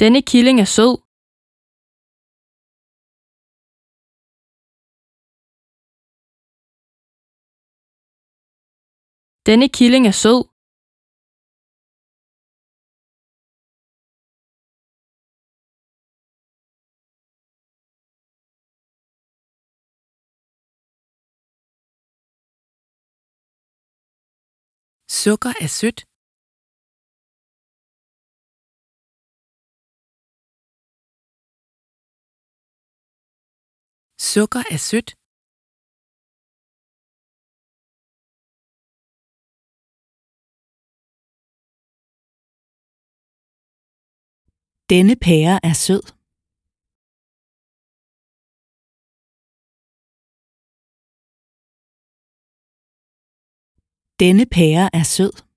Denne killing er sød. Denne killing er sød. Sukker er sødt. Sukker er sødt. Denne pære er sød. Denne pære er sød.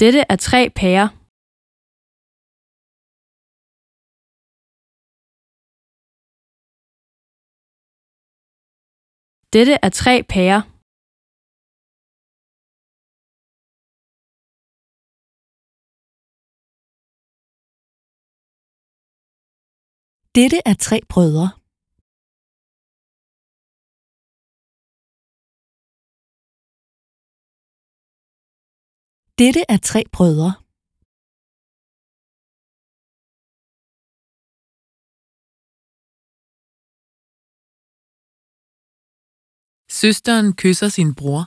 Dette er tre pærer. Dette er tre pærer. Dette er tre brødre. Dette er tre brødre. Søsteren kysser sin bror.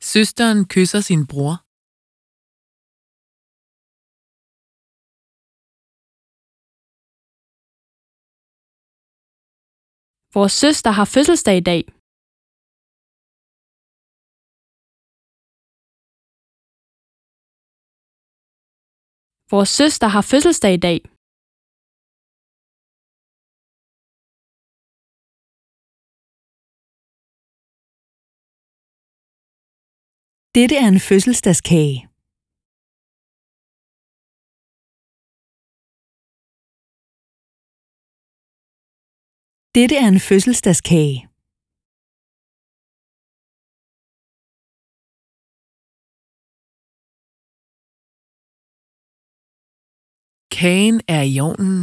Søsteren kysser sin bror. Vores søster har fødselsdag i dag. Vores søster har fødselsdag i dag. Dette er en fødselsdagskage. Dette er en fødselsdagskage. Kagen er i ovnen.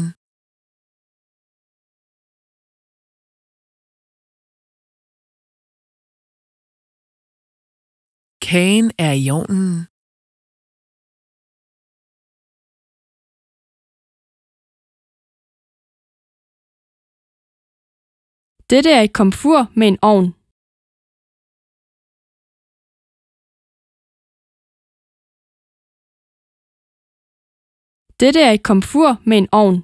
Kagen er i ovnen. Dette er et komfur med en ovn. Dette er et komfur med en ovn.